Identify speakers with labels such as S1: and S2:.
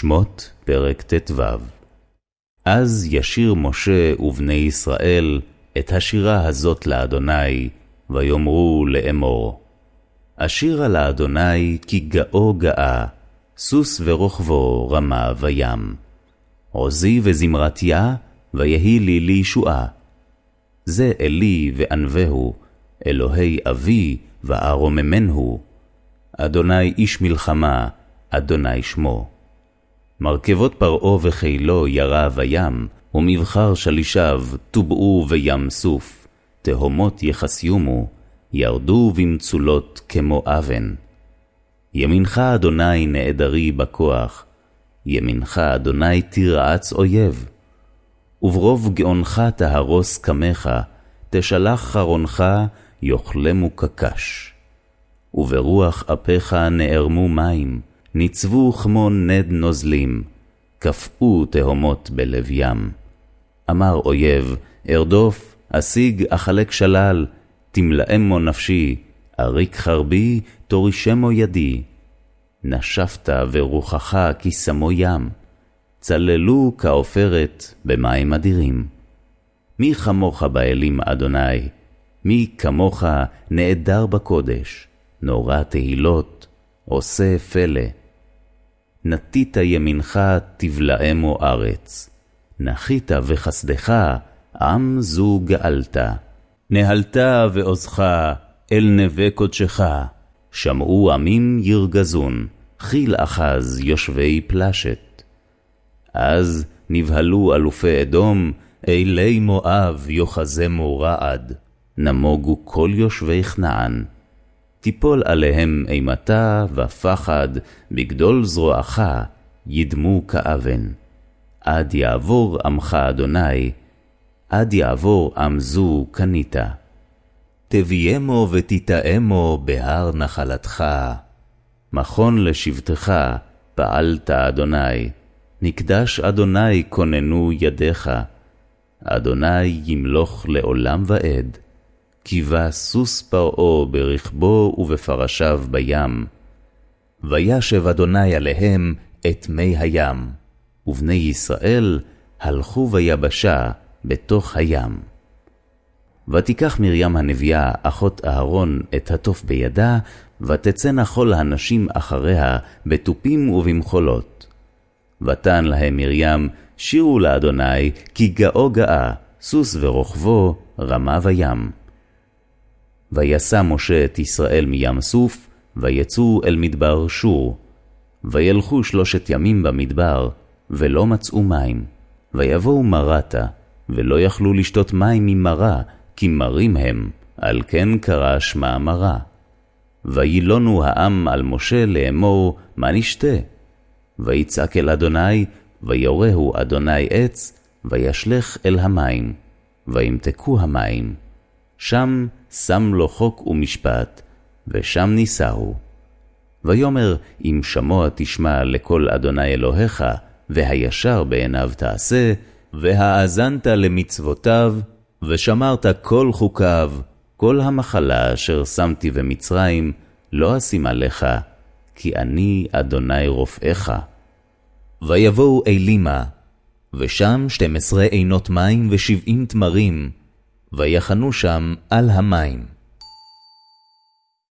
S1: שמות פרק ט"ו אז ישיר משה ובני ישראל את השירה הזאת לאדוני, ויאמרו לאמור. אשירה לאדוני כי גאו גאה, סוס ורוכבו רמה וים. עוזי וזמרתיה, ויהי לי לישועה. זה אלי וענווהו, אלוהי אבי וארוממנו. אדוני איש מלחמה, אדוני שמו. מרכבות פרעה וחילו ירה בים, ומבחר שלישיו טובעו בים סוף, תהומות יחסיומו, ירדו במצולות כמו אבן. ימינך אדוני נעדרי בכוח, ימינך אדוני תרעץ אויב. וברוב גאונך תהרוס קמך, תשלח חרונך, יאכלמו קקש. וברוח אפיך נערמו מים, ניצבו כמו נד נוזלים, קפאו תהומות בלב ים. אמר אויב, ארדוף, אשיג, אחלק שלל, תמלאמו נפשי, אריק חרבי, תורישמו ידי. נשפת ורוחך כשמו ים, צללו כעופרת במים אדירים. מי כמוך באלים, אדוני? מי כמוך נעדר בקודש, נורא תהילות, עושה פלא. נטית ימינך תבלעמו ארץ. נחית וחסדך, עם זו גאלת. נהלת ועוזך אל נווה קודשך, שמעו עמים ירגזון, חיל אחז יושבי פלשת. אז נבהלו אלופי אדום, אלי מואב יוחזמו רעד, נמוגו כל יושבי כנען. תיפול עליהם אימתה ופחד, בגדול זרועך ידמו כאבן. עד יעבור עמך אדוני, עד יעבור עם זו קנית. תביימו ותתאמו בהר נחלתך. מכון לשבטך פעלת אדוני, מקדש אדוני כוננו ידיך. אדוני ימלוך לעולם ועד. קיווה סוס פרעה ברכבו ובפרשיו בים. וישב אדוני עליהם את מי הים, ובני ישראל הלכו ביבשה בתוך הים. ותיקח מרים הנביאה, אחות אהרון, את התוף בידה, ותצאנה כל הנשים אחריה בתופים ובמחולות. ותן להם מרים, שירו לאדוני, כי גאו גאה, סוס ורוכבו, רמה וים. ויסע משה את ישראל מים סוף, ויצאו אל מדבר שור. וילכו שלושת ימים במדבר, ולא מצאו מים. ויבואו מרתה, ולא יכלו לשתות מים ממרה, כי מרים הם, על כן קרא שמה מרה. וילונו העם על משה לאמור, מה נשתה? ויצעק אל אדוני, ויורהו אדוני עץ, וישלך אל המים, וימתקו המים. שם שם לו חוק ומשפט, ושם נישאו. ויאמר, אם שמוע תשמע לקול אדוני אלוהיך, והישר בעיניו תעשה, והאזנת למצוותיו, ושמרת כל חוקיו, כל המחלה אשר שמתי במצרים, לא אשים עליך, כי אני אדוני רופאך. ויבואו אלימה, ושם שתים עשרה עינות מים ושבעים תמרים, ויחנו שם על המים.